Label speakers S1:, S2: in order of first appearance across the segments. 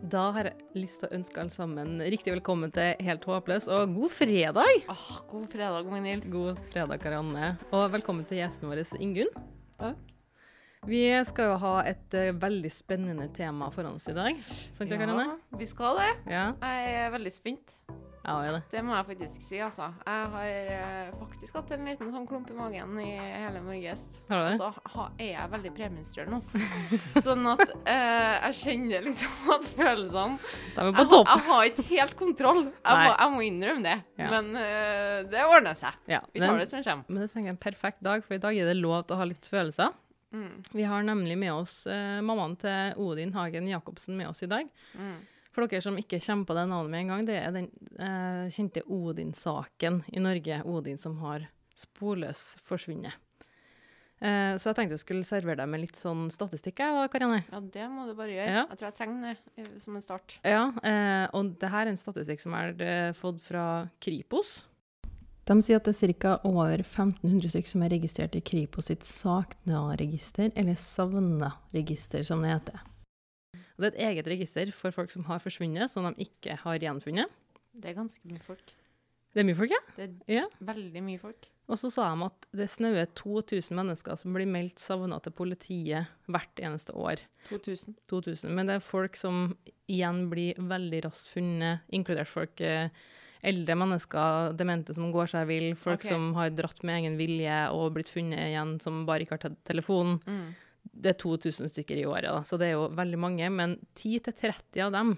S1: Da har jeg lyst til å ønske alle sammen riktig velkommen til Helt håpløs, og god fredag!
S2: Åh, god fredag, Magnhild.
S1: God fredag, Karianne. Og velkommen til gjesten vår, Ingunn.
S2: Takk.
S1: Vi skal jo ha et uh, veldig spennende tema foran oss i dag. Sant det, Karianne?
S2: vi skal det.
S1: Ja,
S2: Jeg er veldig spent.
S1: Ja det det.
S2: Det må jeg faktisk si, altså. Jeg har eh, faktisk hatt en liten sånn klump i magen i hele morges.
S1: Det?
S2: Altså, ha, er jeg veldig premenstruell nå. sånn at eh, jeg kjenner liksom at følelsene jeg,
S1: på topp.
S2: jeg har ikke helt kontroll. Jeg må, jeg må innrømme det.
S1: Ja.
S2: Men eh, det ordner seg.
S1: Ja,
S2: Vi tar
S1: men,
S2: det som det kommer.
S1: men det tenker jeg er en perfekt dag, for i dag er det lov til å ha litt følelser.
S2: Mm.
S1: Vi har nemlig med oss eh, mammaen til Odin Hagen Jacobsen med oss i dag.
S2: Mm.
S1: For dere som ikke kommer på det navnet med en gang, det er den eh, kjente Odin-saken i Norge. Odin som har sporløs forsvunnet. Eh, så jeg tenkte jeg skulle servere deg med litt sånn statistikk, da, Karianne.
S2: Ja, det må du bare gjøre.
S1: Ja.
S2: Jeg tror jeg trenger det eh, som en start.
S1: Ja, eh, og det her er en statistikk som er eh, fått fra Kripos. De sier at det er ca. over 1500 stykker som er registrert i Kripos sitt savna-register, eller savna-register som det heter. Og det er et eget register for folk som har forsvunnet, som de ikke har gjenfunnet.
S2: Det er ganske mye folk.
S1: Det er mye folk, ja.
S2: Det er
S1: Ja.
S2: veldig mye folk.
S1: Og så sa de at det snaue 2000 mennesker som blir meldt savna til politiet hvert eneste år.
S2: 2000.
S1: 2000. Men det er folk som igjen blir veldig raskt funnet, inkludert folk eh, eldre mennesker, demente som går seg vill, folk
S2: okay.
S1: som har dratt med egen vilje og blitt funnet igjen, som bare ikke har tatt telefonen.
S2: Mm.
S1: Det er 2000 stykker i året, da, så det er jo veldig mange. Men 10-30 av dem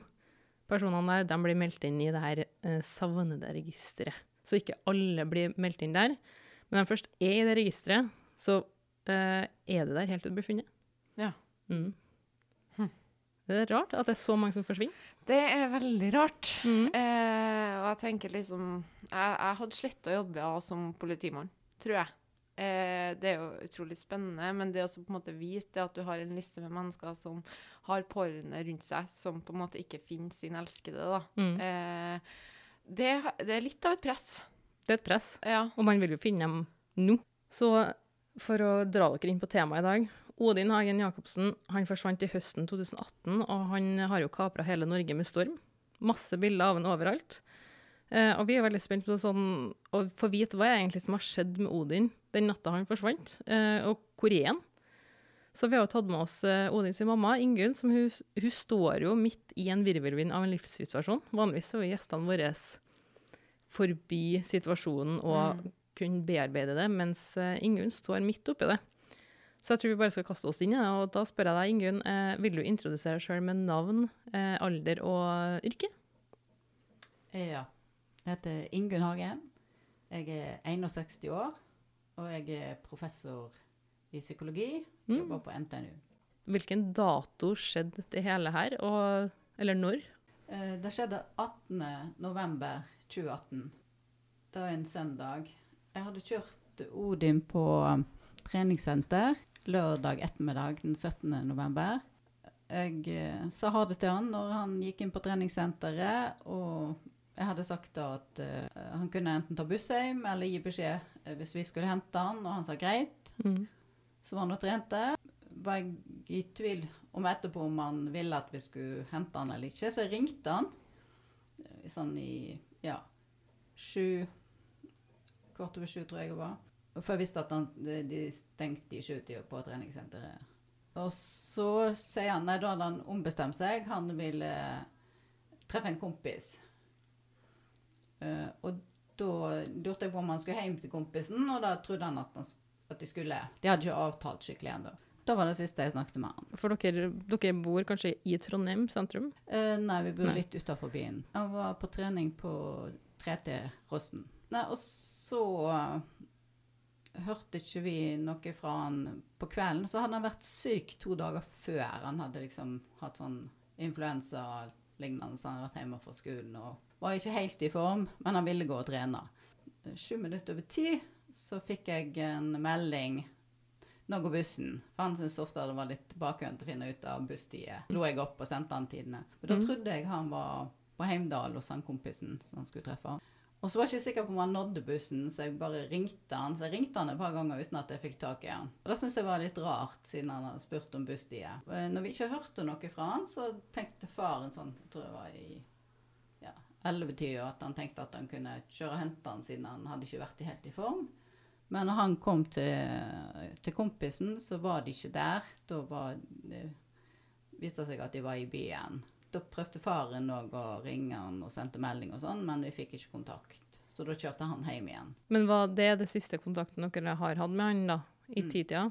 S1: personene der, de blir meldt inn i det her eh, savnede registeret. Så ikke alle blir meldt inn der. Men når de først er i det registeret, så eh, er det der helt til det blir funnet.
S2: Ja.
S1: Mm.
S2: Hm.
S1: Det er rart at det er så mange som forsvinner.
S2: Det er veldig rart.
S1: Mm.
S2: Eh, og jeg tenker liksom Jeg, jeg hadde slett å jobbe som politimann, tror jeg. Eh, det er jo utrolig spennende, men det å på en måte vite at du har en liste med mennesker som har pårørende rundt seg, som på en måte ikke finner sin elskede, da.
S1: Mm.
S2: Eh, det, det er litt av et press.
S1: Det er et press,
S2: Ja.
S1: og man vil jo finne dem nå. Så for å dra dere inn på temaet i dag Odin Hagen Jacobsen han forsvant i høsten 2018, og han har jo kapra hele Norge med storm. Masse bilder av han overalt. Eh, og vi er veldig spent på sånn, å få vite hva er egentlig som har skjedd med Odin den natta han forsvant, eh, og hvor er han? Så vi har jo tatt med oss eh, Odin sin mamma, Ingunn, som hun, hun står jo midt i en virvelvind av en livssituasjon. Vanligvis er jo gjestene våre forbi situasjonen og
S2: Mm.
S1: kunne bearbeide det, mens eh, Ingunn står midt oppi det. Så jeg tror vi bare skal kaste oss inn i det. Og da spør jeg deg, Ingunn, eh, vil du introdusere deg sjøl med navn, eh, alder og yrke?
S3: Ja. Jeg heter Ingunn Hagen. Jeg er 61 år, og jeg er professor i psykologi.
S1: Mm.
S3: Jobber på NTNU.
S1: Hvilken dato skjedde det hele her, og, eller når?
S3: Eh, Det skjedde 18. november 2018. Det var en søndag. Jeg hadde kjørt Odin på um, treningssenter lørdag ettermiddag den 17. november. Jeg eh, sa ha det til han når han gikk inn på treningssenteret, og jeg hadde sagt da at uh, han kunne enten ta buss hjem eller gi beskjed eh, hvis vi skulle hente han, og han sa greit.
S1: Mm.
S3: Så var han og trente. Var jeg i tvil om etterpå om han ville at vi skulle hente han eller ikke, så jeg ringte han eh, sånn i ja, sju Kvart over sju, tror jeg det var. For jeg visste at han, de, de stengte i sjutida på treningssenteret. Og så sier han nei, da hadde han ombestemt seg. Han ville treffe en kompis. Eh, og da lurte jeg på om han skulle hjem til kompisen, og da trodde han at, han, at de skulle De hadde ikke avtalt skikkelig ennå. Da var det siste jeg snakket med han.
S1: For dere, dere bor kanskje i Trondheim sentrum?
S3: Eh, nei, vi bor
S1: Nei.
S3: litt utafor byen. Han var på trening på 3T Rossen. Nei, og så eh, hørte ikke vi noe fra han på kvelden. Så hadde han vært syk to dager før. Han hadde liksom hatt sånn influensa lignende, så han hadde vært hjemme fra skolen og var ikke helt i form, men han ville gå og trene. Sju minutter over ti så fikk jeg en melding nå går bussen. For han syntes ofte det var litt bakvendt å finne ut av busstider. Lå jeg opp og sendte han tidene. Men da
S1: Mhm.
S3: trodde jeg han var på Heimdal hos han kompisen som han skulle treffe. Og så var jeg ikke sikker på om han nådde bussen, så jeg bare ringte han. Så jeg ringte han et par ganger uten at jeg fikk tak i han. Og Det syntes jeg var litt rart, siden han hadde spurt om busstida. Eh, Når vi ikke hørte noe fra han, så tenkte faren sånn, jeg tror jeg var i 11-tida, at han tenkte at han kunne kjøre og hente han siden han hadde ikke vært helt i form. Men når han kom til, til kompisen, så var de ikke der. Da var, det viste det seg at de var i byen. Da prøvde faren òg å ringe han og sendte melding og sånn, men vi fikk ikke kontakt. Så da kjørte han hjem igjen.
S1: Men var det det siste kontakten dere har hatt med han, da? I
S3: Mm.
S1: titida?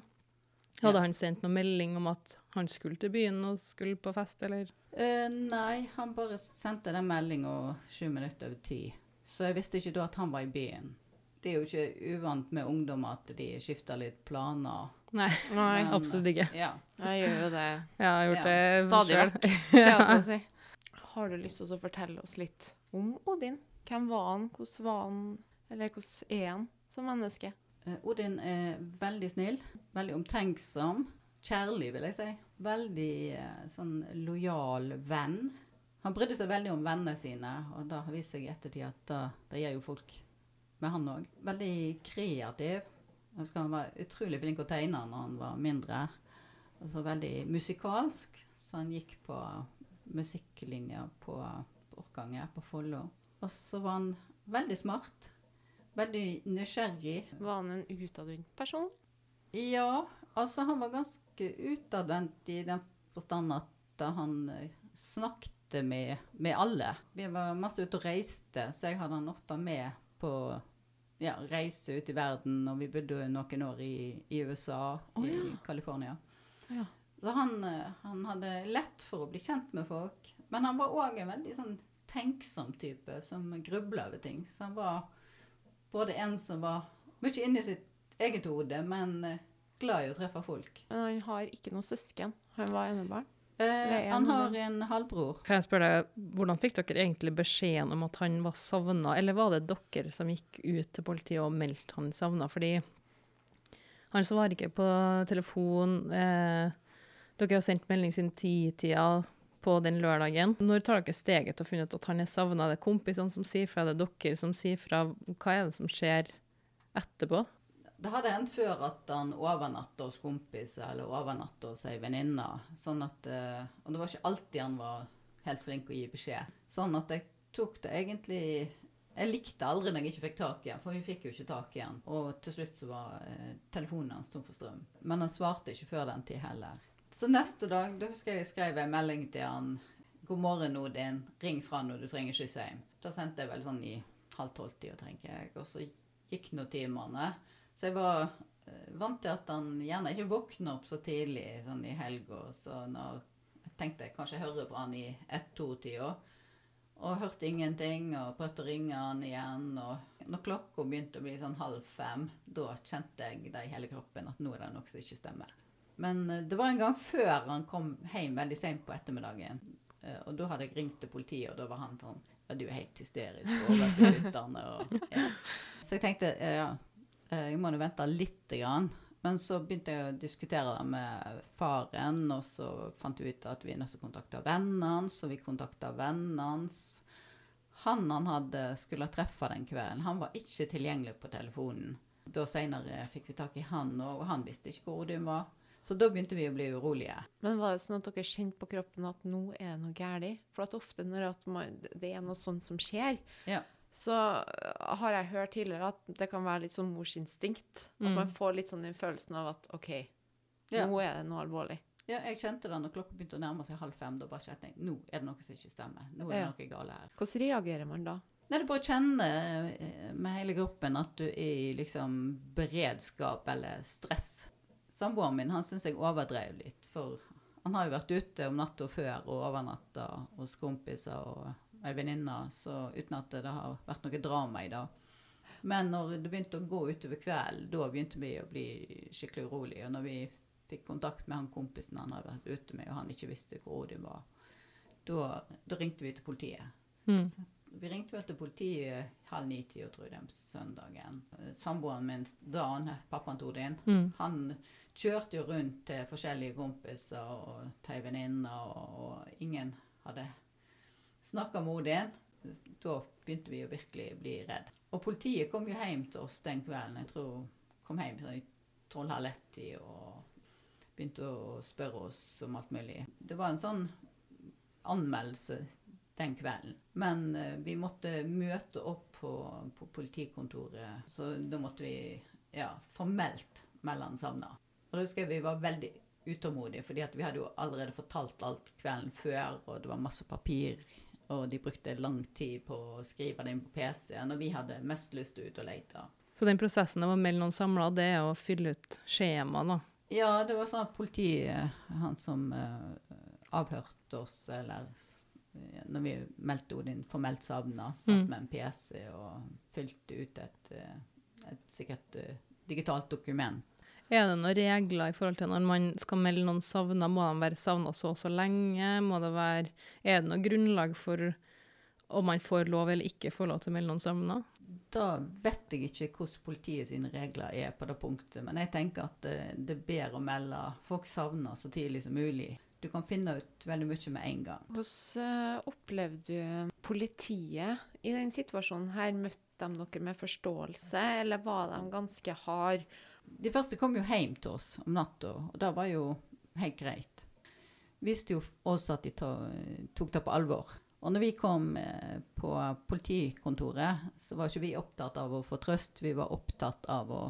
S1: Hadde
S3: Ja.
S1: han sendt noen melding om at han skulle til byen og skulle på fest, eller?
S3: Uh, nei, han bare sendte den meldinga sju minutter over ti. Så jeg visste ikke da at han var i byen. Det er jo ikke uvant med ungdommer at de skifter litt planer.
S1: Nei,
S2: Nei,
S3: Men-
S1: absolutt ikke.
S3: Ja.
S2: jeg gjør jo det
S1: Jeg har gjort
S3: Ja,
S1: det
S2: stadig vekk. jeg si. Har du lyst til å fortelle oss litt om Odin? Hvem var han? Hvordan var han? Eller hvordan er han som menneske?
S3: Eh, Odin er veldig snill, veldig omtenksom, kjærlig vil jeg si. Veldig eh, sånn lojal venn. Han brydde seg veldig om vennene sine, og da har vist seg i ettertid at da, det gjør jo folk med han òg. Veldig kreativ. Husker han var utrolig flink å tegne når han var mindre. Altså veldig musikalsk, så han gikk på musikklinja på Orkanger på Follo. Og så var han veldig smart. Veldig nysgjerrig.
S2: Var han en utadvendt person?
S3: Ja, altså han var ganske utadvendt i den forstand at han eh, snakket med, med alle. Vi var masse ute og reiste, så jeg hadde han ofte med på ja, reise ut i verden, og vi bodde noen år i, i USA,
S2: Å,
S3: i. California.
S2: Ja.
S3: Så han, eh, han hadde lett for å bli kjent med folk, men han var òg en veldig sånn tenksom type som grubla over ting. Så han var både en som var mye inni sitt eget hode, men eh, glad i å treffe folk.
S2: Men han har ikke noe søsken. Han var enebarn.
S3: Eh, han har en halvbror.
S1: Kan jeg spørre deg, Hvordan fikk dere egentlig beskjeden om at han var savna, eller var det dere som gikk ut til politiet og meldte han savna? Fordi han svarer ikke på telefon. Eh, dere har sendt melding siden titida på den lørdagen. Når tar dere steget til å finne ut at han er savna? Det er kompisene som sier fra, det er dere som sier fra. Hva er det som skjer etterpå?
S3: Det hadde hendt før at han overnatta hos kompiser eller overnatta hos ei venninne. Sånn at, eh, og det var ikke alltid han var helt flink å gi beskjed. Sånn at jeg tok det egentlig Jeg likte aldri når jeg ikke fikk tak i han, for vi fikk jo ikke tak i han. Og til slutt så var eh, telefonen hans tom for strøm. Men han svarte ikke før den tid heller. Så neste dag, da husker jeg jeg skrev en melding til han. 'God morgen, Odin. Ring fra når du trenger skyss hjem.' Da sendte jeg vel sånn i halv tolv-tida, tenker jeg. Og så gikk nå timene. Så jeg var eh, vant til at han gjerne ikke våkner opp så tidlig sånn i helga. Så når jeg tenkte jeg kanskje høre på han i ett-to-tida. Og hørte ingenting, og prøvde å ringe han igjen. Og når klokka begynte å bli sånn halv fem, da kjente jeg det i hele kroppen at nå er det noe som ikke stemmer. Men eh, det var en gang før han kom hjem veldig sent på ettermiddagen. Eh, Og da hadde jeg ringt til politiet, og da var han sånn Ja, du er helt hysterisk. Lytterne, Og, ja. Så jeg tenkte ja, eh, jeg må nå vente lite grann. Men så begynte jeg å diskutere det med faren, og så fant vi ut at vi er nødt til å kontakte vennene hans, og vi kontakta vennene hans. Han han hadde skulle treffe den kvelden, han var ikke tilgjengelig på telefonen. Da senere fikk vi tak i han, og han visste ikke hvor Odin var. Så da begynte vi å bli urolige.
S2: Men var det sånn at dere kjente på kroppen at nå er det noe galt? For at ofte når at man, det er noe sånt som skjer,
S3: Ja.
S2: så øh, har jeg hørt tidligere at det kan være litt sånn morsinstinkt. At
S1: Mm.
S2: man får litt sånn den følelsen av at OK,
S3: Ja.
S2: nå er det noe alvorlig.
S3: Ja, jeg kjente det når klokka begynte å nærme seg halv fem. Da bare kjente jeg nå er det noe som ikke stemmer. Nå er det
S2: Ja.
S3: noe galt her.
S2: Hvordan reagerer man da?
S3: Nei, det er bare å kjenne eh, med hele kroppen at du er i liksom beredskap eller stress. Samboeren min han syns jeg overdrev litt, for han har jo vært ute om natta før og overnatta hos kompiser og ei venninne, så uten at det har vært noe drama i det. Men når det begynte å gå utover kvelden, da begynte vi å bli skikkelig urolige. Og når vi fikk kontakt med han kompisen han hadde vært ute med, og han ikke visste hvor Odin var, da, da ringte vi til politiet.
S1: Mm.
S3: Vi ringte vel til politiet halv ni-tida, tror jeg, den søndagen. Samboeren min, Dan, pappaen til Odin,
S1: Mm.
S3: han kjørte jo rundt til forskjellige kompiser og til venninner, og, og ingen hadde snakka med Odin. da begynte vi å virkelig bli redd. Og politiet kom jo hjem til oss den kvelden. Jeg tror kom hjem i tolv-halv ett-tid og begynte å spørre oss om alt mulig. Det var en sånn anmeldelse den kvelden. Men eh, vi måtte møte opp på, på politikontoret, så da måtte vi ja, formelt melde han savna. Og da husker jeg vi var veldig utålmodige, fordi vi hadde jo allerede fortalt alt kvelden før, og det var masse papir, og de brukte lang tid på å skrive det inn på PC-en, og vi hadde mest lyst til å ut og lete.
S1: Så den prosessen av å melde noen samla, det er å fylle ut skjema, da?
S3: Ja, det var sånn at politiet, han som uh, avhørte oss, eller når vi meldte Odin formelt savna, satt
S1: Mm.
S3: med en PC og fylte ut et, uh, et sikkert uh, digitalt dokument.
S1: Er det noen regler i forhold til når man skal melde noen savna? Må de være savna så og så lenge? Må det være, er det noe grunnlag for om man får lov eller ikke får lov til å melde noen savna?
S3: Da vet jeg ikke hvordan politiet sine regler er på det punktet, men jeg tenker at det, det er bedre å melde folk savna så tidlig som mulig. Du kan finne ut veldig mye med en gang.
S2: Hvordan opplevde du politiet i den situasjonen her? Møtte de dere med forståelse, eller var de ganske hard?
S3: De første kom jo hjem til oss om natta, og det var jo helt greit. Visste jo også at de tok det på alvor. Og når vi kom eh, på politikontoret, så var ikke vi opptatt av å få trøst, vi var opptatt av å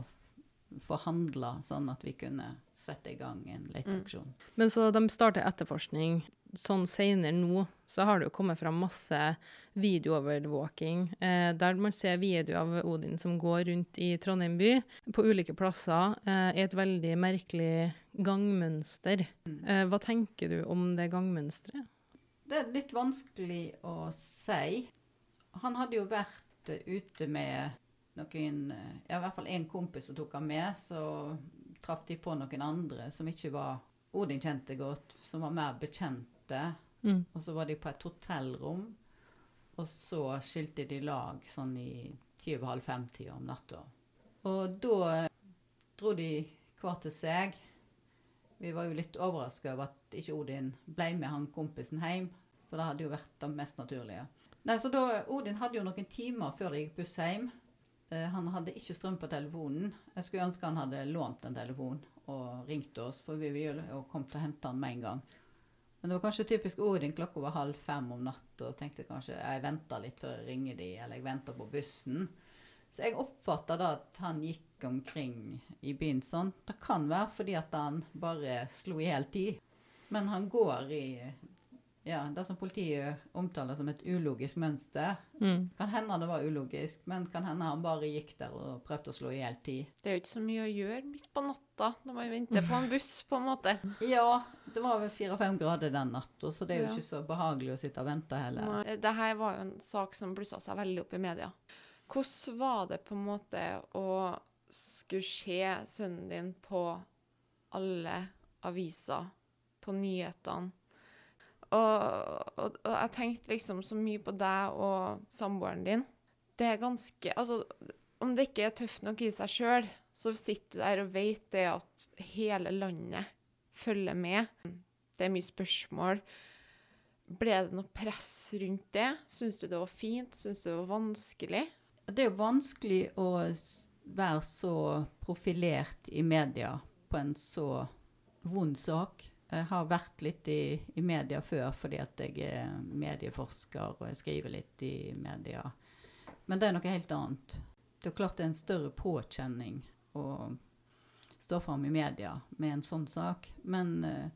S3: forhandle sånn at vi kunne sette i gang en leteaksjon.
S1: Men så de starter etterforskning. Sånn senere nå så har det jo kommet fram masse videoovervåking, eh, der man ser videoer av Odin som går rundt i Trondheim by på ulike plasser eh, i et veldig merkelig gangmønster. Eh, hva tenker du om det gangmønsteret?
S3: Det er litt vanskelig å si. Han hadde jo vært ute med noen eh, Ja, i hvert fall én kompis som tok han med. Så traff de på noen andre som ikke var Odin kjente godt, som var mer bekjente.
S1: Mm.
S3: Og så var de på et hotellrom, og så skilte de lag sånn i ti over halv fem-tida om natta. Og da eh, dro de hver til seg. Vi var jo litt overraska over at ikke Odin ble med han kompisen hjem, for det hadde jo vært det mest naturlige. Nei, så da, Odin hadde jo noen timer før det gikk buss hjem. Eh, han hadde ikke strøm på telefonen. Jeg skulle ønske han hadde lånt en telefon og ringt oss, for vi ville jo kommet til å hente han med en gang. Men det var kanskje typisk Odin klokka var halv fem om natta og tenkte kanskje jeg venter litt før jeg ringer de, eller jeg venter på bussen. Så jeg oppfatta da at han gikk omkring i byen sånn. Det kan være fordi at han bare slo i hjel tid. Men han går i ja, det som politiet omtaler som et ulogisk mønster.
S1: Mm.
S3: Kan hende det var ulogisk, men kan hende han bare gikk der og prøvde å slå i hjel tid.
S2: Det er jo ikke så mye å gjøre midt på natta når man venter på en buss, på en måte.
S3: Ja, det var vel fire-fem grader den natta, så det er jo
S2: Ja.
S3: ikke så behagelig å sitte og vente heller.
S2: Nei, Det her var jo en sak som blussa seg veldig opp i media. Hvordan var det på en måte å skulle se sønnen din på alle aviser, på nyhetene? Og, og, og jeg tenkte liksom så mye på deg og samboeren din. Det er ganske Altså, om det ikke er tøft nok i seg sjøl, så sitter du der og vet det at hele landet følger med. Det er mye spørsmål. Ble det noe press rundt det? Syns du det var fint? Syns du det var vanskelig?
S3: Det er jo vanskelig å være så profilert i media på en så vond sak. Jeg har vært litt i, i media før fordi at jeg er medieforsker og jeg skriver litt i media. Men det er noe helt annet. Det er klart det er en større påkjenning å stå fram i media med en sånn sak. Men uh,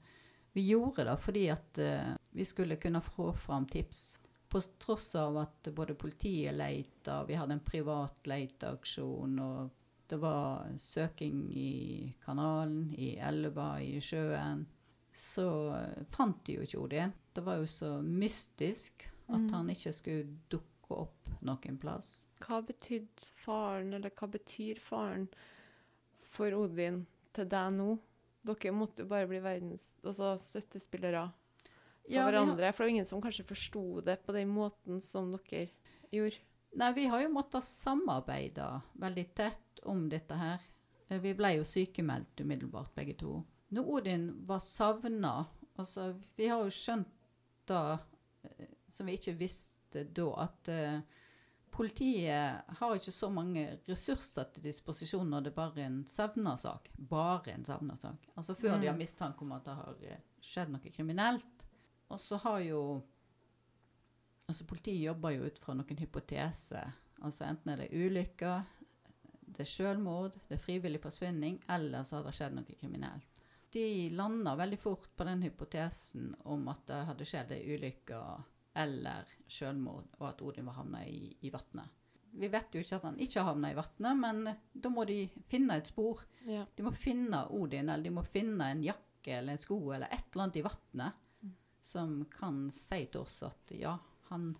S3: vi gjorde det fordi at uh, vi skulle kunne få fram tips på tross av at både politiet leita, vi hadde en privat leiteaksjon, og det var søking i kanalen, i elva, i sjøen, så fant de jo ikke Odin. Det var jo så mystisk at
S2: Mm.
S3: han ikke skulle dukke opp noen plass.
S2: Hva betydde faren, eller hva betyr faren for Odin til deg nå? Dere måtte jo bare bli verdens altså støttespillere for
S3: Ja, hverandre. har-.
S2: For det var ingen som kanskje forsto det på den måten som dere gjorde.
S3: Nei, vi har jo måttet samarbeide veldig tett om dette her. Eh, Vi ble jo sykemeldt umiddelbart, begge to. Når Odin var savna altså, Vi har jo skjønt da eh, som vi ikke visste da, at uh, politiet har ikke så mange ressurser til disposisjon når det bare er en savna-sak. Bare en savna-sak. Altså før de har
S2: Mm.
S3: mistanke om at det har eh, skjedd noe kriminelt. Og så har jo Altså politiet jobber jo ut fra noen hypoteser. Altså enten er det ulykker, det er selvmord, det er frivillig forsvinning, eller så har det skjedd noe kriminelt. De landa veldig fort på den hypotesen om at det hadde skjedd ei ulykke eller selvmord, og at Odin var havna i, i vannet. Vi vet jo ikke at han ikke havna i vannet, men da må de finne et spor.
S2: Ja.
S3: De må finne Odin, eller de må finne en jakke eller en sko eller et eller annet i vannet som kan si til oss at ja, han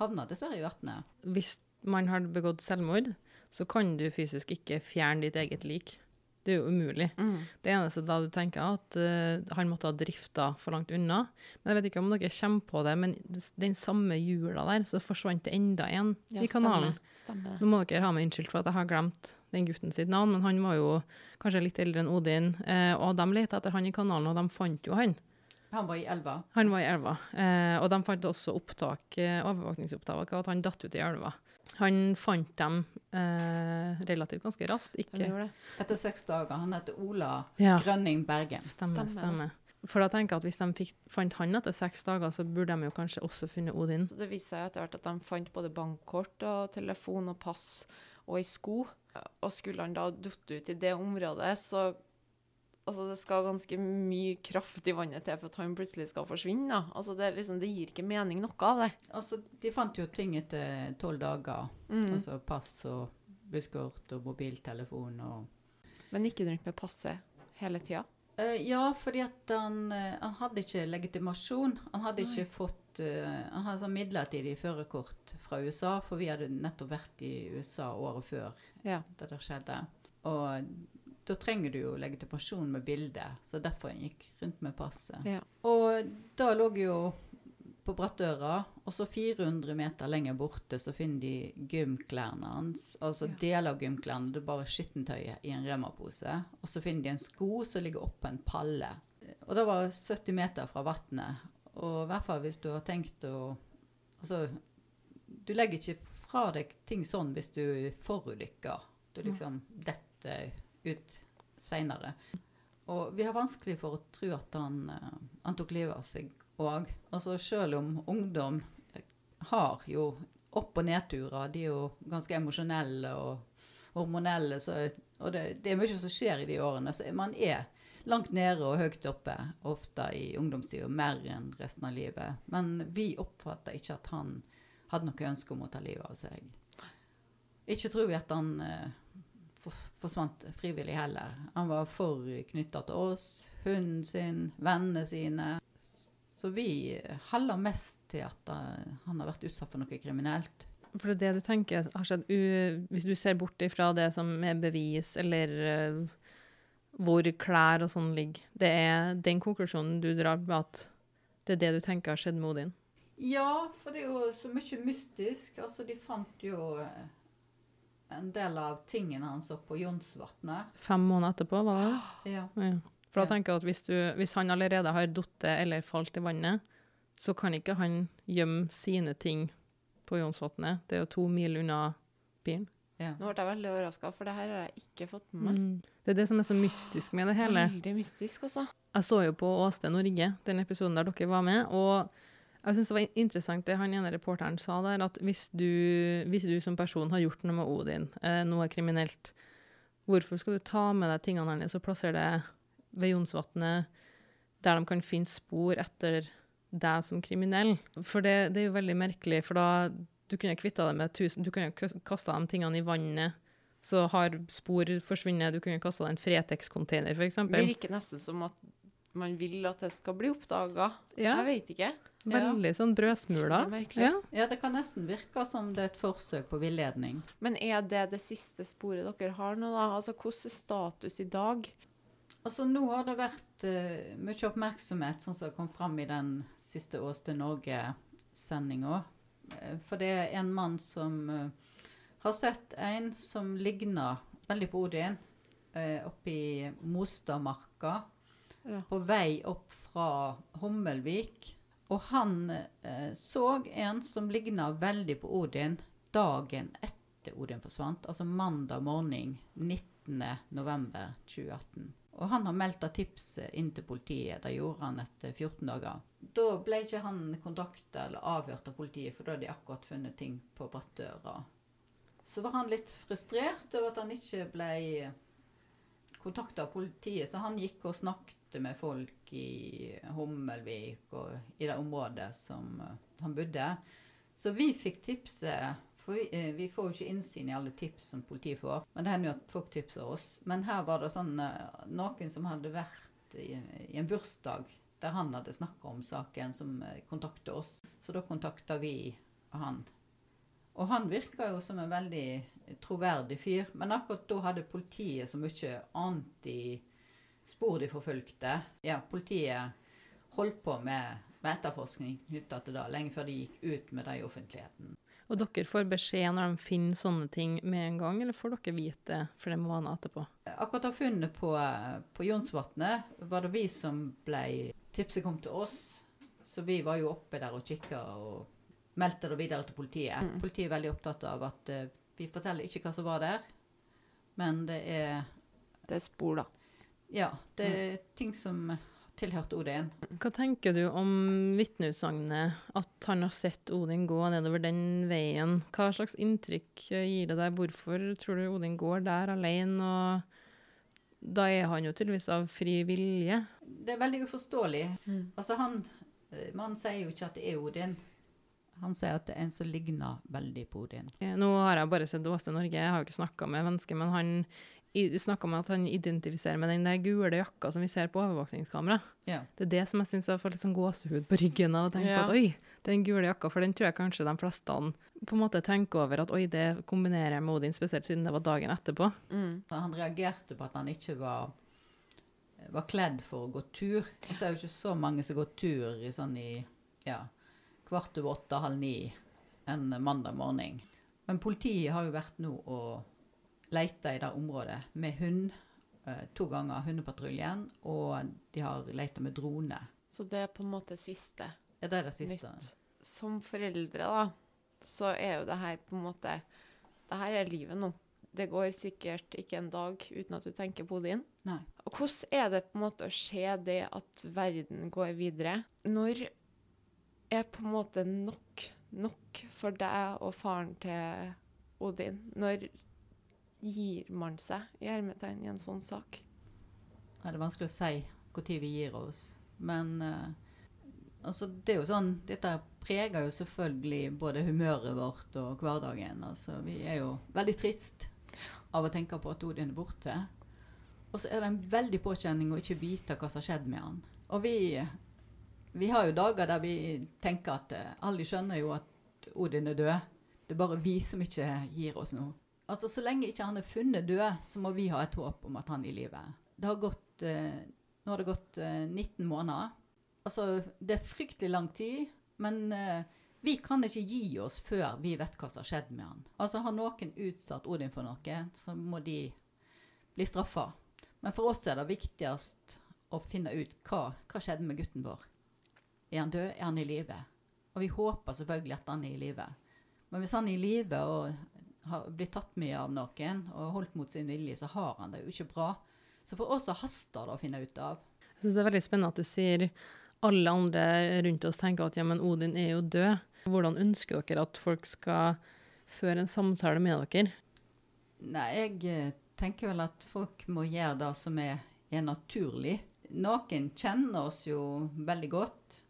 S3: havna dessverre i vannet.
S1: Hvis man har begått selvmord, så kan du fysisk ikke fjerne ditt eget lik. Det er jo umulig.
S2: Mm.
S1: Det eneste da du tenker at uh, han måtte ha drifta for langt unna. Men jeg vet ikke om dere kommer på det, men den samme jula der, så forsvant det enda en
S2: Ja,
S1: i kanalen.
S2: Stemme. Stemme.
S1: Nå må dere ha meg unnskyldt for at jeg har glemt den gutten sitt navn, men han var jo kanskje litt eldre enn Odin, Uh, og de lette etter han i kanalen, og de fant jo han.
S3: Han var i elva.
S1: Han var i elva, Uh, og de fant også opptak, overvåkningsopptak av at han datt ut i elva. Han fant dem eh, relativt ganske raskt. Ikke.
S3: Etter seks dager. Han heter Ola
S1: Ja,
S3: Grønning Bergen.
S1: stemmer,
S2: Stemmer.
S1: For da tenker jeg at hvis de fikk, fant han etter seks dager, så burde de jo kanskje også funnet Odin.
S2: Så det viser seg etter hvert at de fant både bankkort og telefon og pass og ei sko. Og skulle han da datt ut i det området, så Altså, det skal ganske mye kraft i vannet til for at han plutselig skal forsvinne. Altså, det, liksom, det gir ikke mening noe av det.
S3: Altså, de fant jo ting etter tolv dager.
S2: Mm.
S3: Altså pass og busskort og mobiltelefon og
S2: Men ikke rundt med passet hele tida.
S3: Uh, Ja, fordi at han, eh, han hadde ikke legitimasjon. Han hadde ikke fått uh, Han hadde sånn midlertidig førerkort fra USA, for vi hadde nettopp vært i USA året før
S2: Ja.
S3: det der skjedde. Og da trenger du jo legitimasjon med bilde, så derfor jeg gikk rundt med passet.
S2: Ja.
S3: Og da lå jeg jo på Brattøra, og så 400 meter lenger borte så finner de gymklærne hans. Altså
S2: Ja.
S3: deler av gymklærne, det er bare skittentøyet i en Rema-pose. Og så finner de en sko som ligger oppå en palle. Og det var 70 meter fra vannet. Og i hvert fall hvis du har tenkt å Altså, du legger ikke fra deg ting sånn hvis du forulykker. Du liksom detter ut seinere. Og vi har vanskelig for å tro at han, eh, han tok livet av seg òg. Altså, selv om ungdom har jo opp- og nedturer, de er jo ganske emosjonelle og hormonelle, så, og det, det er mye som skjer i de årene. Så man er langt nede og høyt oppe, ofte i ungdomstida, mer enn resten av livet. Men vi oppfatter ikke at han hadde noe ønske om å ta livet av seg. Ikke tror vi at han eh, forsvant frivillig heller. Han var for knytta til oss, hunden sin, vennene sine. Så vi heller mest til at eh, han har vært utsatt for noe kriminelt.
S1: For det du tenker har skjedd, hvis du ser bort ifra det som er bevis, eller eh, hvor klær og sånn ligger, det er den konklusjonen du drar med at det er det du tenker har skjedd med Odin?
S3: Ja, for det er jo så mye mystisk. Altså, de fant jo eh, en del av tingene hans oppe på Jonsvatnet.
S1: Fem måneder etterpå, var det?
S3: Ja.
S1: Ja. For da tenker jeg at hvis, du, hvis han allerede har falt eller falt i vannet, så kan ikke han gjemme sine ting på Jonsvatnet. Det er jo to mil unna bilen.
S3: ja.
S2: Nå ble jeg veldig overraska, for det her har jeg ikke fått med meg.
S1: Mm. Det er det som er så mystisk med det hele.
S2: Veldig mystisk, altså.
S1: Jeg så jo på Åsted Norge, den episoden der dere var med, og jeg syns det var interessant det han ene reporteren sa der, at hvis du, hvis du som person har gjort noe med Odin, eh, noe kriminelt, hvorfor skal du ta med deg tingene hans og plassere det ved Jonsvatnet, der de kan finne spor etter deg som kriminell? For det, det er jo veldig merkelig, for da du kunne kvitta deg med tusen, du kunne kasta de tingene i vannet, så har spor forsvunnet, du kunne kasta deg i en Fretex-container, f.eks.
S2: Det virker nesten som at man vil at det skal bli oppdaga.
S1: Ja.
S2: Jeg vet ikke.
S1: Veldig sånn brødsmuler.
S2: er.
S1: Ja.
S3: ja, det kan nesten virke som det er et forsøk på villedning.
S2: Men er det det siste sporet dere har nå, da? Altså, hvordan er status i dag?
S3: Altså, nå har det vært uh, mye oppmerksomhet, sånn som det kom fram i den siste Ås til Norge-sendinga. Eh, for det er en mann som uh, har sett en som ligner veldig på Odin, uh, oppe i Mostadmarka.
S2: Ja.
S3: På vei opp fra Hommelvik. Og han eh, så en som ligna veldig på Odin dagen etter Odin forsvant, altså mandag morgen 19.11.2018. Og han har meldt av tipset inn til politiet. Det gjorde han etter 14 dager. Da ble ikke han kontakta eller avhørt av politiet, for da hadde de akkurat funnet ting på brattdøra. Så var han litt frustrert over at han ikke ble kontakta av politiet, så han gikk og snakket med folk i Hummelvik og i det området som eh, han bodde. Så vi fikk tipset for vi, eh, vi får jo ikke innsyn i alle tips som politiet får, men det hender jo at folk tipser oss. Men her var det sånn eh, noen som hadde vært i, i en bursdag der han hadde snakka om saken, som kontakta oss. Så da kontakta vi han. Og han virka jo som en veldig troverdig fyr, men akkurat da hadde politiet så mye annet spor de forfulgte. Ja, politiet holdt på med, med etterforskning knytta til det, lenge før de gikk ut med det i offentligheten.
S1: Og dere får beskjed når de finner sånne ting med en gang, eller får dere vite det for det må være noe etterpå?
S3: Akkurat av funnet på, på Jonsvatnet var det vi som ble Tipset kom til oss, så vi var jo oppe der og kikka og meldte det videre til politiet.
S2: Mm.
S3: Politiet er veldig opptatt av at uh, vi forteller ikke hva som var der, men det er
S2: Det er spor, da.
S3: Ja, det er ting som tilhørte Odin.
S1: Hva tenker du om vitneutsagnet, at han har sett Odin gå nedover den veien? Hva slags inntrykk gir det deg? Hvorfor tror du Odin går der alene? Og da er han jo tydeligvis av fri vilje.
S3: Det er veldig uforståelig.
S2: Mm.
S3: Altså han Mannen Man sier jo ikke at det er Odin. Han sier at det er en som ligner veldig på Odin.
S1: Eh, Nå har jeg bare sett Åste Norge, jeg har jo ikke snakka med mennesket, men han snakka om at han identifiserer med den der gule jakka som vi ser på overvåkningskamera.
S3: Ja.
S1: Det er det som jeg syns jeg får litt sånn gåsehud på ryggen av å tenke
S2: Ja.
S1: på at oi, den gule jakka, for den tror jeg kanskje de fleste på en måte tenker over at oi, det kombinerer jeg med Odin, spesielt siden det var dagen etterpå.
S2: Mm.
S3: Han reagerte på at han ikke var, var kledd for å gå tur. Og så er jo ikke så mange som går tur i sånn i ja, kvart over åtte, halv ni en mandag morgen. Men politiet har jo vært nå og leita i det området med hund eh, to ganger, hundepatruljen, og de har leita med drone.
S2: Så det er på en måte siste
S3: Ja, det er det siste.
S2: nytt. Som foreldre, da, så er jo det her på en måte Det her er livet nå. Det går sikkert ikke en dag uten at du tenker på din.
S3: Nei.
S2: Og hvordan er det på en måte å se det at verden går videre? Når er på en måte nok nok for deg og faren til Odin? Når gir man seg i hermetegn i en sånn sak?
S3: Det er vanskelig å si når vi gir oss. Men eh, altså, det er jo sånn Dette preger jo selvfølgelig både humøret vårt og hverdagen. Altså, vi er jo veldig trist av å tenke på at Odin er borte. Og så er det en veldig påkjenning å ikke vite hva som har skjedd med han. Og vi, vi har jo dager der vi tenker at eh, alle skjønner jo at Odin er død. Det er bare vi som ikke gir oss noe. Altså, Så lenge ikke han er funnet død, så må vi ha et håp om at han er i live. Det har gått, eh, nå har det gått eh, 19 måneder. Altså, det er fryktelig lang tid, men eh, vi kan ikke gi oss før vi vet hva som har skjedd med han. Altså, Har noen utsatt Odin for noe, så må de bli straffa. Men for oss er det viktigst å finne ut hva, hva skjedde med gutten vår. Er han død? Er han i live? Og vi håper selvfølgelig at han er i live. Men hvis han er i live og har blitt tatt med av noen og holdt mot sin vilje, så har han det jo ikke bra. Så for oss så haster det å finne ut av.
S1: Jeg syns det er veldig spennende at du sier alle andre rundt oss tenker at ja, men Odin er jo død. Hvordan ønsker dere at folk skal føre en samtale med dere?
S3: Nei, jeg eh, tenker vel at folk må gjøre det som er, er naturlig. Noen kjenner oss jo veldig godt.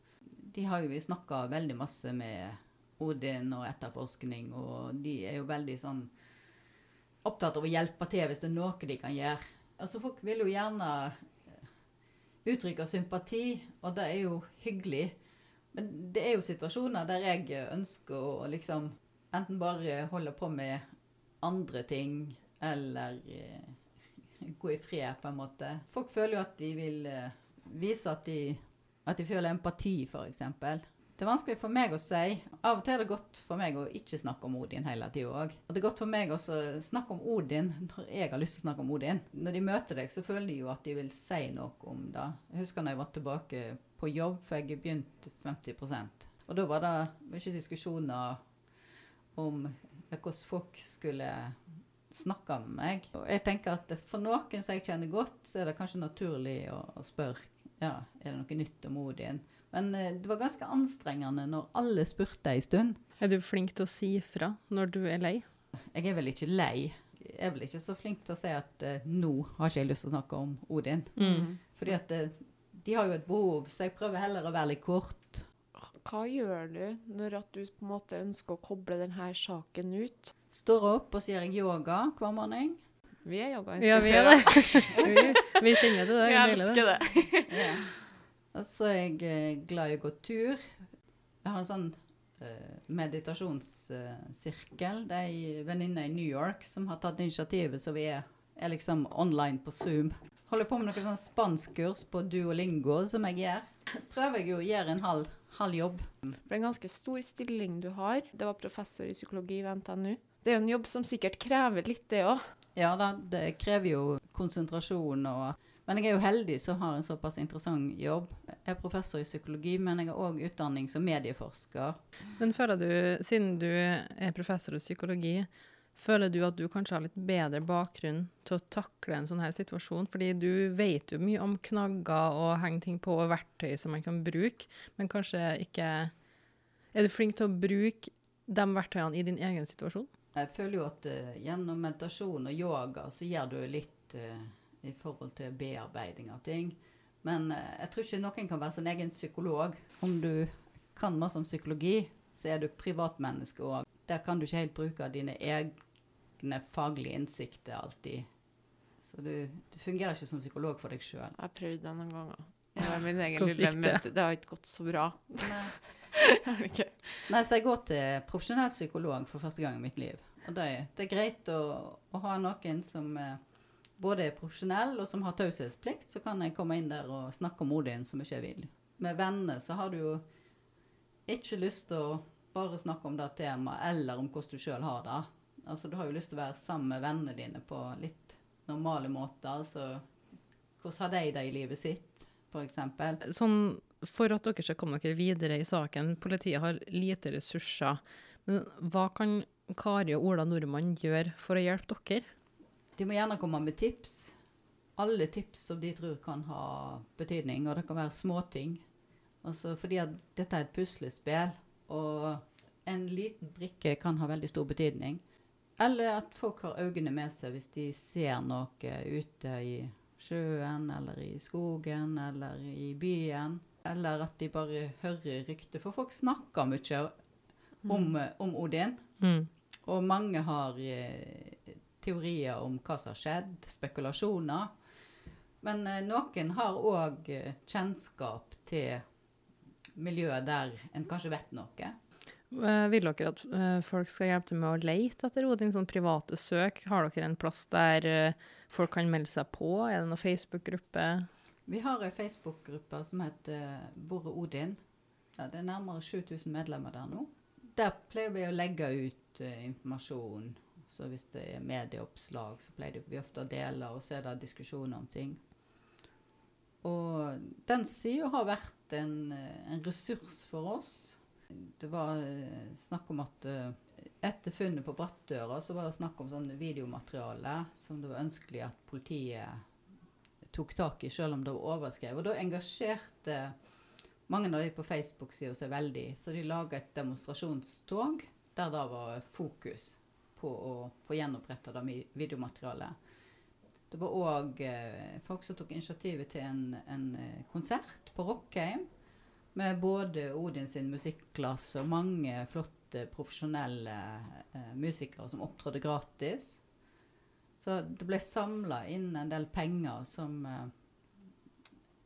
S3: De har jo vi snakka veldig masse med Odin og etterforskning, og de er jo veldig sånn opptatt av å hjelpe til hvis det er noe de kan gjøre. Altså Folk vil jo gjerne eh, uttrykke sympati, og det er jo hyggelig. Men det er jo situasjoner der jeg ønsker å liksom enten bare holde på med andre ting, eller eh, gå i fred, på en måte. Folk føler jo at de vil eh, vise at de, at de føler empati, f.eks. Det er vanskelig for meg å si. Av og til er det godt for meg å ikke snakke om Odin hele tida òg. Og det er godt for meg å snakke om Odin når jeg har lyst til å snakke om Odin. Når de møter deg, så føler de jo at de vil si noe om det. Jeg husker når jeg var tilbake på jobb, for jeg begynte 50% Og da var det mye diskusjoner om hvordan folk skulle snakke med meg. Og jeg tenker at for noen som jeg kjenner godt, så er det kanskje naturlig å, å spørre ja, er det noe nytt om Odin. Men eh, det var ganske anstrengende når alle spurte ei stund.
S1: Er du flink til å si fra når du er lei?
S3: Jeg er vel ikke lei. Jeg er vel ikke så flink til å si at uh, nå har ikke jeg lyst til å snakke om Odin.
S1: Mm.
S3: Fordi at uh, de har jo et behov, så jeg prøver heller å være litt kort.
S2: Hva gjør du når at du på en måte ønsker å koble denne saken ut?
S3: Står opp, og så gjør jeg yoga hver morgen.
S2: Vi er
S1: Ja, vi er det. vi, vi kjenner til det.
S2: Jeg elsker det.
S3: Ja. Og så er jeg eh, glad i å gå tur. Jeg har en sånn eh, meditasjonssirkel. det er ei venninne i New York som har tatt initiativet, så vi er, er liksom online på Zoom. Holder på med noen sånn spanskkurs på Duolingo som jeg gjør. Prøver jeg jo å gjøre en halv, halv jobb.
S2: Er en ganske stor stilling du har. Det var professor i psykologi ved NTNU. Det er jo en jobb som sikkert krever litt, det òg.
S3: Ja da, det krever jo konsentrasjon og Men jeg er jo heldig som har en såpass interessant jobb. Er professor i psykologi, men jeg har òg utdanning som medieforsker.
S1: Men føler du, siden du er professor i psykologi, føler du at du kanskje har litt bedre bakgrunn til å takle en sånn her situasjon? Fordi du vet jo mye om knagger og henge ting på og verktøy som man kan bruke, men kanskje ikke Er du flink til å bruke de verktøyene i din egen situasjon?
S3: Jeg føler jo at uh, gjennom meditasjon og yoga så gjør du litt uh, i forhold til bearbeiding av ting. Men eh, jeg tror ikke noen kan være sin egen psykolog. Om du kan masse om psykologi, så er du privatmenneske òg. Der kan du ikke helt bruke dine egne faglige innsikter alltid. Så du, du fungerer ikke som psykolog for deg sjøl.
S2: Jeg har prøvd det noen ganger. Det var min egen lille møte. Det har ikke gått så bra. Nei. okay.
S3: Nei, så jeg går til profesjonell psykolog for første gang i mitt liv. Og det er, det er greit å, å ha noen som eh, både er profesjonell og som har taushetsplikt, så kan jeg komme inn der og snakke om Odin som ikke jeg vil. Med venner så har du jo ikke lyst til å bare snakke om det temaet, eller om hvordan du sjøl har det. Altså, du har jo lyst til å være sammen med vennene dine på litt normale måter. Altså, hvordan har de det i livet sitt, f.eks.?
S1: Sånn, for at dere skal komme dere videre i saken, politiet har lite ressurser. Men hva kan Kari og Ola Nordmann gjøre for å hjelpe dere?
S3: De må gjerne komme med tips. Alle tips som de tror kan ha betydning, og det kan være småting. Altså fordi at dette er et puslespill, og en liten brikke kan ha veldig stor betydning. Eller at folk har øynene med seg hvis de ser noe ute i sjøen, eller i skogen, eller i byen. Eller at de bare hører rykter, for folk snakker mye om, om Odin.
S1: Mm.
S3: Og mange har eh, teorier om hva som har skjedd, spekulasjoner. Men eh, noen har òg eh, kjennskap til miljøet der en kanskje vet noe.
S1: Eh, vil dere at eh, folk skal hjelpe til med å lete etter Odin, sånn private søk? Har dere en plass der folk kan melde seg på? Er det noen Facebook-gruppe?
S3: Vi har ei Facebook-gruppe som heter Bore Odin. Ja, det er nærmere 7000 medlemmer der nå. Der pleier vi å legge ut informasjon. Så hvis det er medieoppslag, så pleier vi ofte å dele, og så er det diskusjoner om ting. Og den sida har vært en, en ressurs for oss. Det var eh, snakk om at eh, etter funnet på Brattøra, så var det snakk om sånn videomateriale som det var ønskelig at politiet tok tak i, selv om det var overskrevet. Og da engasjerte mange av de på Facebook-sida seg veldig, så de laga et demonstrasjonstog der det var fokus på å få gjenoppretta det videomaterialet. Det var òg eh, folk som tok initiativet til en, en eh, konsert på Rockheim med både Odin sin musikklasse og mange flotte profesjonelle eh, musikere som opptrådte gratis. Så det ble samla inn en del penger som eh,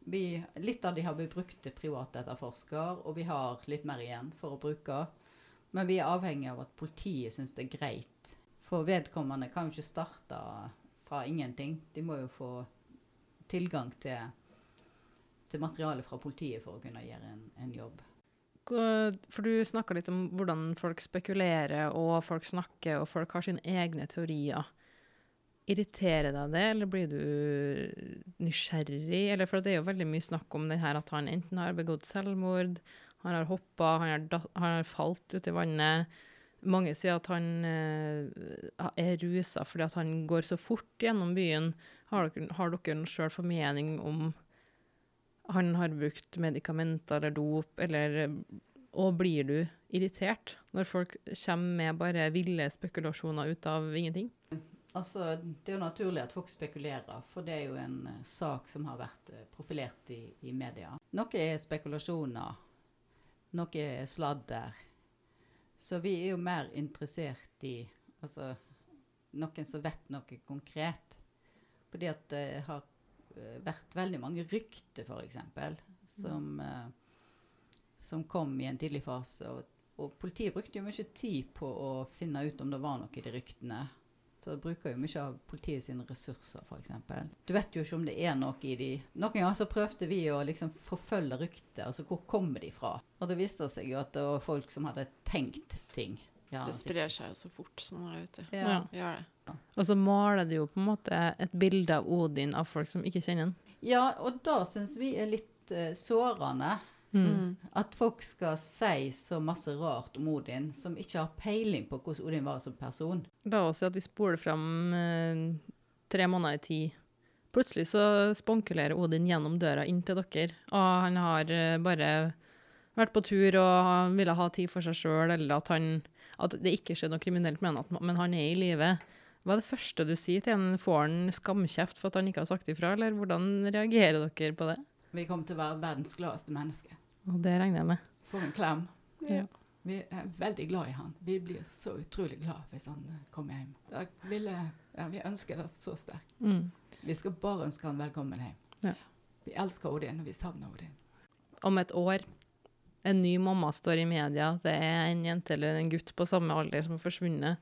S3: vi, Litt av de har vi brukt til privatetterforsker, og vi har litt mer igjen for å bruke. Men vi er avhengig av at politiet syns det er greit. For vedkommende kan jo ikke starte fra ingenting. De må jo få tilgang til, til materiale fra politiet for å kunne gjøre en, en jobb.
S1: For du snakka litt om hvordan folk spekulerer, og folk snakker, og folk har sine egne teorier. Irriterer deg det, eller blir du nysgjerrig? Eller for det er jo veldig mye snakk om det her at han enten har begått selvmord, han har hoppa, han har, falt ut i vannet. Mange sier at han eh, er rusa fordi at han går så fort gjennom byen. Har dere, har dere en sjøl formening om han har brukt medikamenter eller dop, eller Og blir du irritert når folk kommer med bare ville spekulasjoner ut av ingenting?
S3: Altså, Det er jo naturlig at folk spekulerer, for det er jo en eh, sak som har vært eh, profilert i, i media. Noe er spekulasjoner, noe er sladder. Så vi er jo mer interessert i altså, noen som vet noe konkret. Fordi at det har eh, vært veldig mange rykter, f.eks., som, eh, som kom i en tidlig fase. Og, og politiet brukte jo mye tid på å finne ut om det var noe i de ryktene. Så det bruker jo mye av politiet sine ressurser, f.eks. Du vet jo ikke om det er noe i de Noen ganger så prøvde vi å liksom forfølge ryktet. Altså hvor kommer de fra? Og det viste seg jo at det var folk som hadde tenkt ting. Ja,
S2: Det sprer seg jo så fort sånn her ute.
S3: Ja.
S1: Ja.
S2: Gjør det.
S1: Og så maler det jo på en måte et bilde av Odin av folk som ikke kjenner han.
S3: ja, og da syns vi er litt uh, sårende.
S1: Mm.
S3: At folk skal si så masse rart om Odin, som ikke har peiling på hvordan Odin var som person.
S1: La oss si at vi spoler fram uh, tre måneder i tid. Plutselig så spankulerer Odin gjennom døra inn til dere, og han har uh, bare vært på tur og ville ha tid for seg sjøl, eller at, han, at det ikke skjedde noe kriminelt med han, men han er i live. Hva er det første du sier til en? Får han skamkjeft for at han ikke har sagt ifra, eller hvordan reagerer dere på det?
S4: Vi kommer til å være verdens gladeste menneske.
S1: Og det regner jeg med.
S4: For en klem.
S1: Ja.
S4: Vi er veldig glad i han. Vi blir så utrolig glad hvis han eh, kommer hjem. Ville, ja, vi ønsker det så sterkt.
S1: Mm.
S4: Vi skal bare ønske han velkommen hjem.
S1: Ja.
S4: Vi elsker Odin, og vi savner Odin.
S1: om et år en ny mamma står i media, det er en jente eller en gutt på samme alder som har forsvunnet.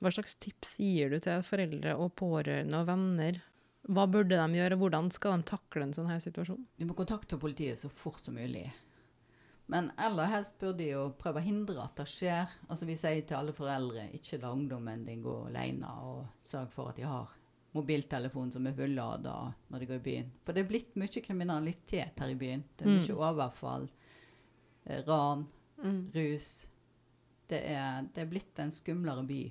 S1: Hva slags tips gir du til foreldre og pårørende og venner? Hva burde de gjøre, og hvordan skal de takle en sånn her situasjon?
S3: De må kontakte politiet så fort som mulig. Men aller helst burde de jo prøve å hindre at det skjer. Altså Vi sier til alle foreldre ikke la ungdommen din gå alene, og sørg for at de har mobiltelefon som er fullada når de går i byen. For det er blitt mye kriminalitet her i byen. Det er mye
S1: Mm.
S3: overfall, ran,
S2: Mm.
S3: rus. Det er, det er blitt en skumlere by.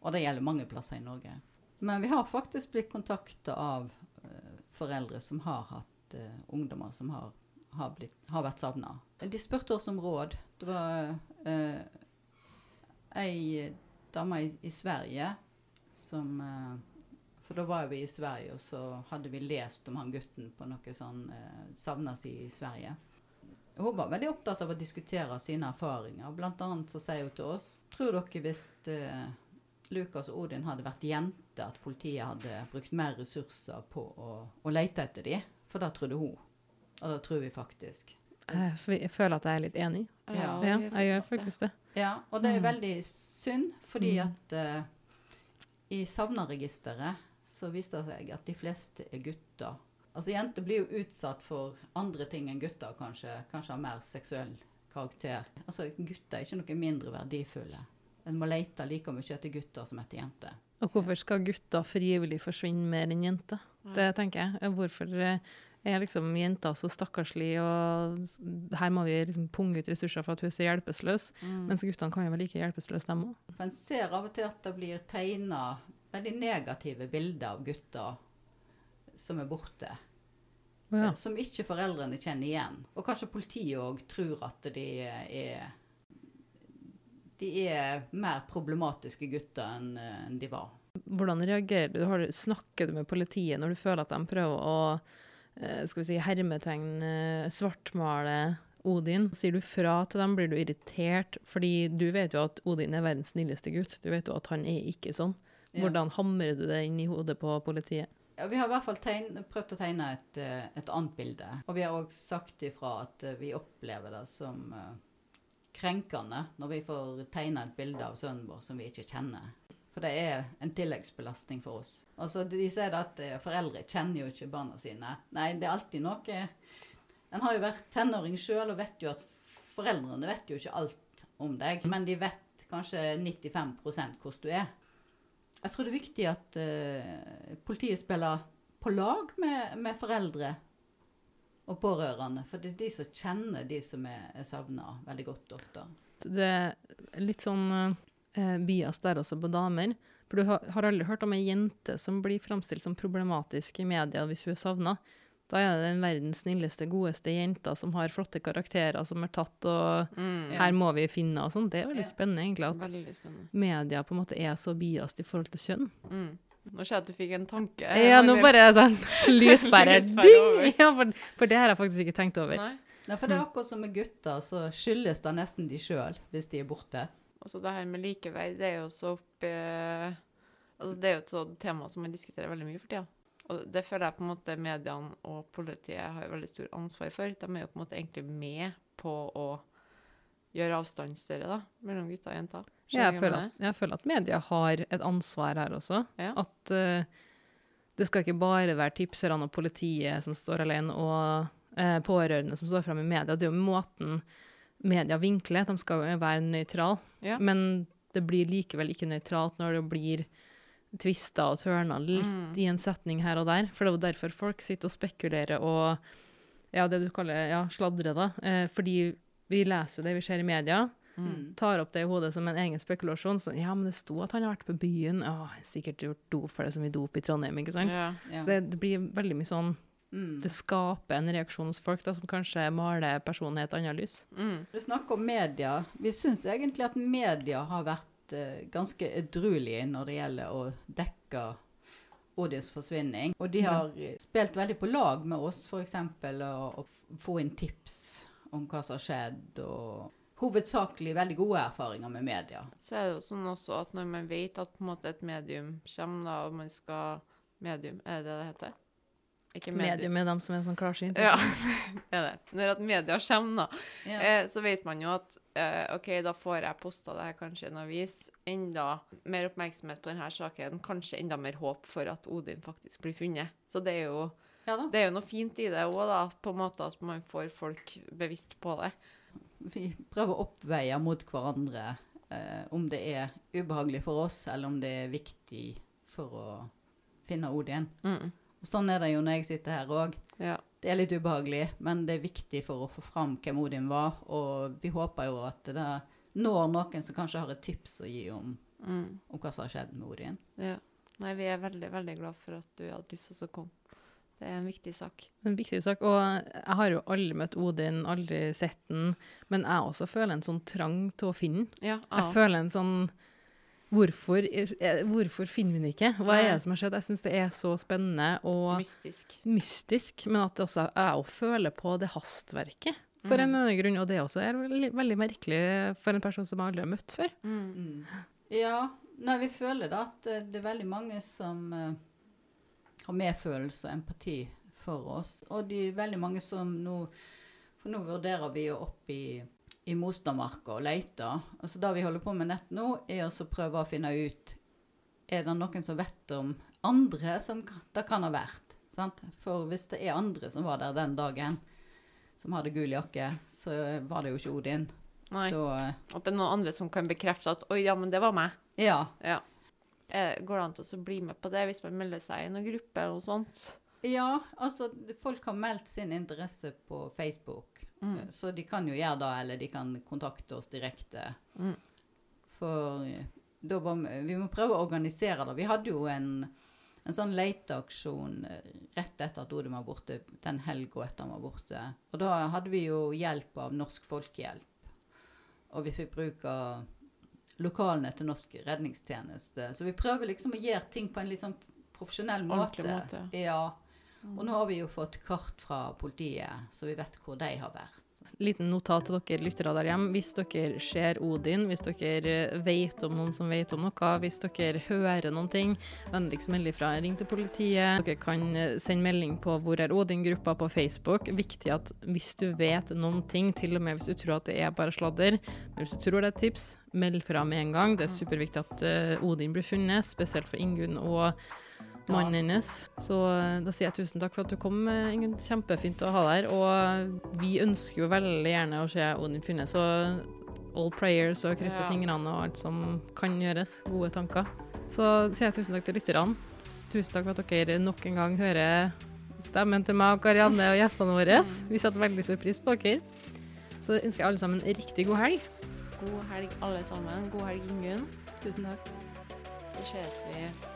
S3: Og det gjelder mange plasser i Norge. Men vi har faktisk blitt kontakta av uh, foreldre som har hatt uh, ungdommer som har, har, blitt, har vært savna. De spurte oss om råd. Det var uh, ei dame i, i Sverige som eh, For da var vi i Sverige, og så hadde vi lest om han gutten på noe sånn uh, savna i Sverige. Hun var veldig opptatt av å diskutere sine erfaringer. Blant annet så sier hun til oss Tror dere hvis uh, Lukas og Odin hadde vært jenter, at politiet hadde brukt mer ressurser på å, å lete etter dem? For det trodde hun. Og det tror vi faktisk.
S1: Jeg, jeg føler at jeg er litt enig.
S3: Ja,
S1: Ja, jeg gjør
S2: faktisk det.
S3: Ja, og det er
S1: Mm.
S3: veldig synd, fordi
S1: Mm.
S3: at uh, i savna-registeret så viste det seg at de fleste er gutter. Altså Jenter blir jo utsatt for andre ting enn gutter, kanskje. Kanskje av mer seksuell karakter. Altså Gutter er ikke noe mindre verdifulle. En må lete like mye etter gutter som etter jenter.
S1: Og hvorfor skal gutter frivillig forsvinne mer enn jenter? Det tenker jeg. Hvorfor eh, er liksom jenta så stakkarslig, og her må vi liksom punge ut ressurser for at hun er så hjelpeløs,
S2: Mm.
S1: mens guttene kan jo være like hjelpeløse, dem òg.
S3: En ser av og til at det blir tegna veldig negative bilder av gutter som er borte.
S1: Ja.
S3: eh, Som ikke foreldrene kjenner igjen. Og kanskje politiet òg tror at de er De er mer problematiske gutter enn eh, de var.
S1: Hvordan reagerer du? Har du? Snakker du med politiet når du føler at de prøver å eh, skal vi si, hermetegn svartmale Odin? Sier du fra til dem? Blir du irritert? Fordi du vet jo at Odin er verdens snilleste gutt. Du vet jo at han er ikke sånn. Hvordan hamrer du det inn i hodet på politiet?
S3: Ja, vi har i hvert fall tegn, prøvd å tegne et, eh, et annet bilde. Og vi har òg sagt ifra at eh, vi opplever det som eh, krenkende når vi får tegne et bilde av sønnen vår som vi ikke kjenner. For det er en tilleggsbelastning for oss. Altså, De sier at foreldre kjenner jo ikke barna sine. Nei, det er alltid noe En har jo vært tenåring sjøl og vet jo at foreldrene vet jo ikke alt om deg, men de vet kanskje 95% hvordan du er. Jeg tror det er viktig at uh, politiet spiller på lag med, med foreldre og pårørende, for det er de som kjenner de som er, er savna, veldig godt ofte.
S1: Det er litt sånn uh, bias der også på damer. For du har, aldri hørt om ei jente som blir framstilt som problematisk i media hvis hun er savna. Da er det den verdens snilleste, godeste jenta som har flotte karakterer som er tatt, og
S2: Mm.
S3: Ja.
S1: her må vi finne og sånn. Det er veldig
S3: Ja.
S1: spennende, egentlig, at
S2: Veldig spennende.
S1: media på en måte er så biast i forhold til kjønn.
S2: Mm. Nå ser jeg at du fikk en tanke.
S1: Ja, nå bare sånn lyspære ding! Ja, for, for det har jeg faktisk ikke tenkt over.
S2: Nei.
S3: Nei, for det er akkurat som med gutter, så skyldes det nesten de sjøl hvis de er borte.
S2: Altså det her med likeverd, det er jo så opp eh, Altså det er jo et sånt tema som man diskuterer veldig mye for tida. Og det føler jeg på en måte mediene og politiet har veldig stor ansvar for. De er jo på en måte egentlig med på å gjøre avstand større da, mellom gutter og jenter.
S1: Ja, jeg, føler at, jeg føler at media har et ansvar her også.
S2: Ja.
S1: At uh, det skal ikke bare være tipserne og politiet som står alene, og uh, pårørende som står fram i media. Det er jo måten media vinkler. De skal være nøytrale.
S2: Ja.
S1: Men det blir likevel ikke nøytralt når det blir tvista og tørna litt
S2: Mm.
S1: i en setning her og der. For det er jo derfor folk sitter og spekulerer og ja, det du kaller ja, sladre, da. Eh, fordi vi leser det vi ser i media
S2: Mm.
S1: tar opp det i hodet som en egen spekulasjon. Så, ja, men det sto at han har vært på byen. Ja, sikkert gjort dop, for det som i dop i Trondheim, ikke sant?
S2: Ja.
S3: Ja.
S1: Så det, det blir veldig mye sånn
S3: Mm.
S1: Det skaper en reaksjon hos folk da, som kanskje maler personen i et annet lys.
S2: Mm.
S3: Du snakker om media. Vi syns egentlig at media har vært eh, ganske edruelige når det gjelder å dekke Odins forsvinning. Og de har eh, spilt veldig på lag med oss, f.eks. Å, å få inn tips om hva som har skjedd. og Hovedsakelig veldig gode erfaringer med media.
S2: Så er det jo sånn også at når man vet at måte et medium kommer, da, og man skal Medium, er det det heter? Ikke
S1: Medium er dem som er sånn klarsynt.
S2: Ja, det er det. Når at media kommer, da,
S3: Ja.
S2: eh, så vet man jo at eh, OK, da får jeg posta det her kanskje i en avis. Enda mer oppmerksomhet på denne saken. Kanskje enda mer håp for at Odin faktisk blir funnet. Så det er jo,
S3: ja da.
S2: det er jo noe fint i det òg, da. På en måte at man får folk bevisst på det.
S3: Vi prøver å oppveie mot hverandre eh, om det er ubehagelig for oss, eller om det er viktig for å finne Odin.
S2: Mm.
S3: Og sånn er det jo når jeg sitter her òg.
S2: Ja.
S3: Det er litt ubehagelig, men det er viktig for å få fram hvem Odin var. Og vi håper jo at det når noen som kanskje har et tips å gi om,
S2: Mm.
S3: om hva som har skjedd med Odin.
S2: ja. Nei, vi er veldig, veldig glad for at du hadde lyst til å komme. Det er en viktig sak.
S1: En viktig sak. Og jeg har jo aldri møtt Odin, aldri sett den, men jeg også føler en sånn trang til å finne den.
S2: Ja,
S1: Jeg føler en sånn Hvorfor, eh, hvorfor finner vi den ikke? Hva er det som har skjedd? Jeg syns det er så spennende og
S2: Mystisk.
S1: mystisk, men at det også jeg òg føler på det hastverket. For en
S2: Mm.
S1: eller annen grunn, og det også er veldig, veldig merkelig for en person som jeg aldri har møtt før.
S2: Mm.
S3: Ja, nei, vi føler da at eh, det er veldig mange som uh, har medfølelse og empati for oss. Og de er veldig mange som nå For nå vurderer vi jo opp i, i Mostermarka og leter. Altså det vi holder på med nett nå, er å prøve å finne ut Er det noen som vet om andre som det kan ha vært. Sant? For hvis det er andre som var der den dagen, som hadde gul jakke, så var det jo ikke Odin.
S2: Nei.
S3: Da,
S2: At det er noen andre som kan bekrefte at 'oi, ja, men det var meg'.
S3: ja,
S2: Ja. Eh, går det an til å bli med på det hvis man melder seg i noen gruppe eller noe sånt?
S3: Ja, altså folk har meldt sin interesse på Facebook.
S2: Mm.
S3: Så de kan jo gjøre det, eller de kan kontakte oss direkte.
S2: Mm.
S3: For eh, da var vi, vi må prøve å organisere det. Vi hadde jo en, en sånn leteaksjon eh, rett etter at Odin var borte, den helga etter han var borte. Og da hadde vi jo hjelp av Norsk Folkehjelp. Og vi fikk bruk av lokalene til Norsk redningstjeneste. Så vi prøver liksom å gjøre ting på en litt sånn profesjonell måte.
S2: Måte.
S3: Ja. Og nå har vi jo fått kart fra politiet, så vi vet hvor de har vært.
S1: Liten notat til dere lyttere der hjemme. Hvis dere ser Odin, hvis dere eh, vet om noen som vet om noe, hvis dere hører noen ting, vennligst meld ifra. Ring til politiet. Dere kan eh, sende melding på Hvor er Odin-gruppa på Facebook. Viktig at hvis du vet noen ting, til og med hvis du tror at det er bare sladder, men hvis du tror det er et tips, meld fra med en gang. Det er superviktig at eh, Odin blir funnet, spesielt for Ingunn og mannen hennes. Så eh, da sier jeg tusen takk for at du kom, eh, Ingunn. Kjempefint å ha deg her. Og vi ønsker jo veldig gjerne å se Odin finne, så all prayers og krysse
S2: Ja.
S1: fingrene og alt som kan gjøres. Gode tanker. Så sier jeg tusen takk til lytterne. Tusen takk for at dere nok en gang hører stemmen til meg og Karianne og gjestene våre. Vi setter veldig stor pris på dere. Så ønsker jeg alle sammen en riktig god helg.
S2: God helg, alle sammen. God helg, Ingunn.
S3: Tusen takk.
S2: Så ses vi